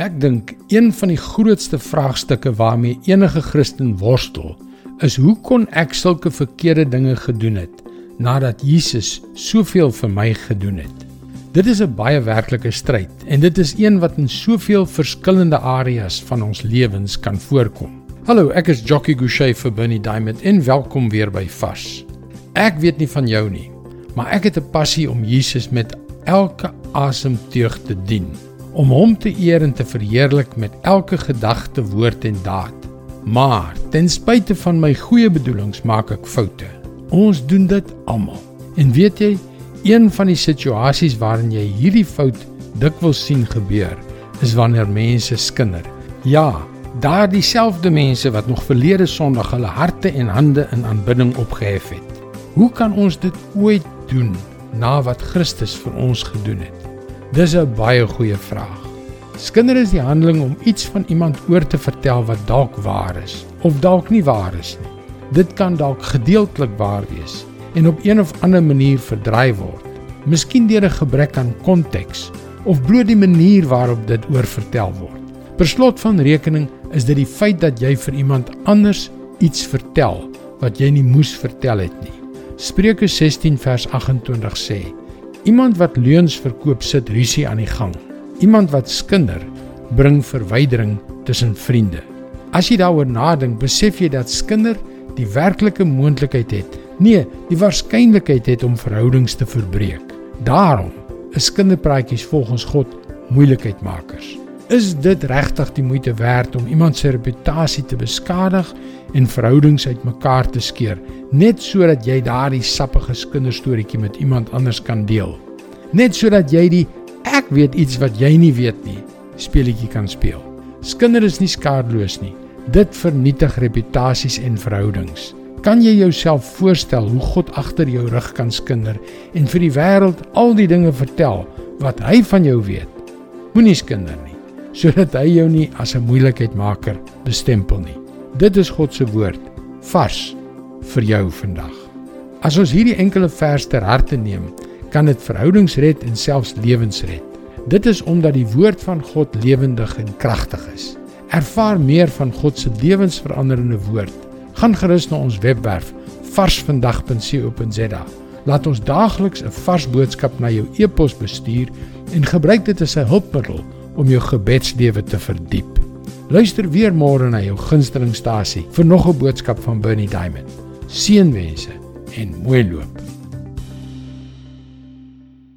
Ek dink een van die grootste vraagstukke waarmee enige Christen worstel, is hoe kon ek sulke verkeerde dinge gedoen het nadat Jesus soveel vir my gedoen het? Dit is 'n baie werklike stryd en dit is een wat in soveel verskillende areas van ons lewens kan voorkom. Hallo, ek is Jockey Gouchee vir Bernie Diamond en welkom weer by Vars. Ek weet nie van jou nie, maar ek het 'n passie om Jesus met elke asemteug te dien om hom te eer en te verheerlik met elke gedagte, woord en daad. Maar ten spyte van my goeie bedoelings maak ek foute. Ons doen dit almal. En weet jy, een van die situasies waarin jy hierdie fout dikwels sien gebeur, is wanneer mense skinder. Ja, daardie selfde mense wat nog verlede Sondag hulle harte en hande in aanbidding opgehef het. Hoe kan ons dit ooit doen na wat Christus vir ons gedoen het? Dis 'n baie goeie vraag. Skinder is die handeling om iets van iemand oor te vertel wat dalk waar is of dalk nie waar is nie. Dit kan dalk gedeeltelik waar wees en op een of ander manier verdraai word. Miskien deur 'n gebrek aan konteks of bloot die manier waarop dit oor vertel word. Per slot van rekening is dit die feit dat jy vir iemand anders iets vertel wat jy nie moes vertel het nie. Spreuke 16 vers 28 sê: Iemand wat leuns verkoop sit rusie aan die gang. Iemand wat skinder bring verwydering tussen vriende. As jy daaroor nadink, besef jy dat skinder die werklike moontlikheid het, nee, die waarskynlikheid het om verhoudings te verbreek. Daarom is kinderpraatjies volgens God moeilikheidmakers. Is dit regtig die moeite werd om iemand se reputasie te beskadig en verhoudings uitmekaar te skeer net sodat jy daardie sappige kinderstoretjie met iemand anders kan deel? Net sodat jy die ek weet iets wat jy nie weet nie speletjie kan speel. Skinder is nie skadeloos nie. Dit vernietig reputasies en verhoudings. Kan jy jouself voorstel hoe God agter jou rug kan skinder en vir die wêreld al die dinge vertel wat hy van jou weet? Moenie skinder nie sodat hy jou nie as 'n moeilikheidmaker bestempel nie. Dit is God se woord vars vir jou vandag. As ons hierdie enkele vers ter harte neem, kan dit verhoudings red en selfs lewens red. Dit is omdat die woord van God lewendig en kragtig is. Ervaar meer van God se lewensveranderende woord. Gaan gerus na ons webwerf varsvandag.co.za. Laat ons daagliks 'n vars boodskap na jou e-pos bestuur en gebruik dit as 'n hulpmiddel om jou gebedslewe te verdiep. Luister weer môre na jou gunstelingstasie vir nog 'n boodskap van Bernie Diamond. Seënwense en mooi loop.